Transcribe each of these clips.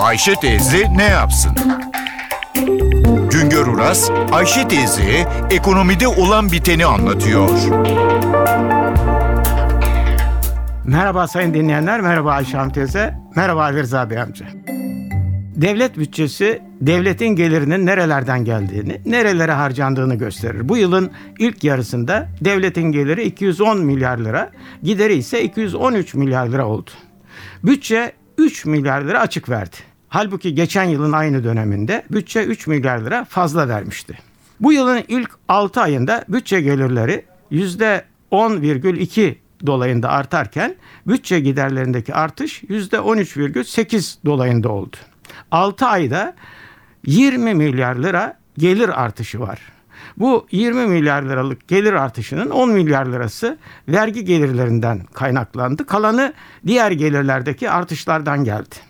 Ayşe teyze ne yapsın? Güngör Uras, Ayşe teyze ekonomide olan biteni anlatıyor. Merhaba sayın dinleyenler, merhaba Ayşe Hanım teyze, merhaba Ali Rıza Bey amca. Devlet bütçesi devletin gelirinin nerelerden geldiğini, nerelere harcandığını gösterir. Bu yılın ilk yarısında devletin geliri 210 milyar lira, gideri ise 213 milyar lira oldu. Bütçe 3 milyar lira açık verdi. Halbuki geçen yılın aynı döneminde bütçe 3 milyar lira fazla vermişti. Bu yılın ilk 6 ayında bütçe gelirleri %10,2 dolayında artarken bütçe giderlerindeki artış %13,8 dolayında oldu. 6 ayda 20 milyar lira gelir artışı var. Bu 20 milyar liralık gelir artışının 10 milyar lirası vergi gelirlerinden kaynaklandı. Kalanı diğer gelirlerdeki artışlardan geldi.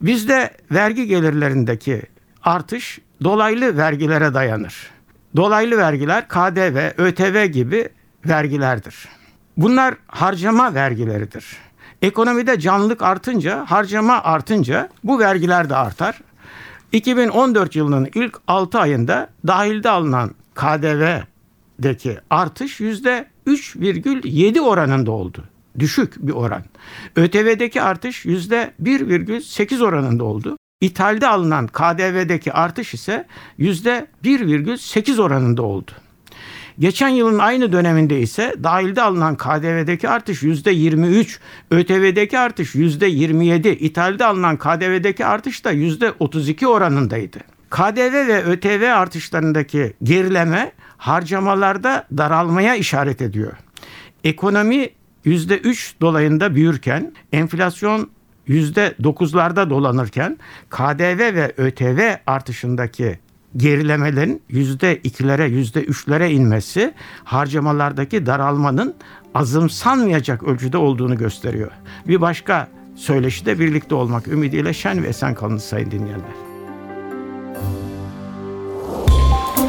Bizde vergi gelirlerindeki artış dolaylı vergilere dayanır. Dolaylı vergiler KDV, ÖTV gibi vergilerdir. Bunlar harcama vergileridir. Ekonomide canlılık artınca, harcama artınca bu vergiler de artar. 2014 yılının ilk 6 ayında dahilde alınan KDV'deki artış %3,7 oranında oldu. Düşük bir oran. ÖTV'deki artış %1,8 oranında oldu. İthalde alınan KDV'deki artış ise %1,8 oranında oldu. Geçen yılın aynı döneminde ise dahilde alınan KDV'deki artış %23, ÖTV'deki artış %27, ithalde alınan KDV'deki artış da %32 oranındaydı. KDV ve ÖTV artışlarındaki gerileme harcamalarda daralmaya işaret ediyor. Ekonomi %3 dolayında büyürken, enflasyon %9'larda dolanırken KDV ve ÖTV artışındaki gerilemelerin yüzde ikilere, yüzde üçlere inmesi harcamalardaki daralmanın azımsanmayacak ölçüde olduğunu gösteriyor. Bir başka söyleşide birlikte olmak ümidiyle şen ve esen kalın sayın dinleyenler.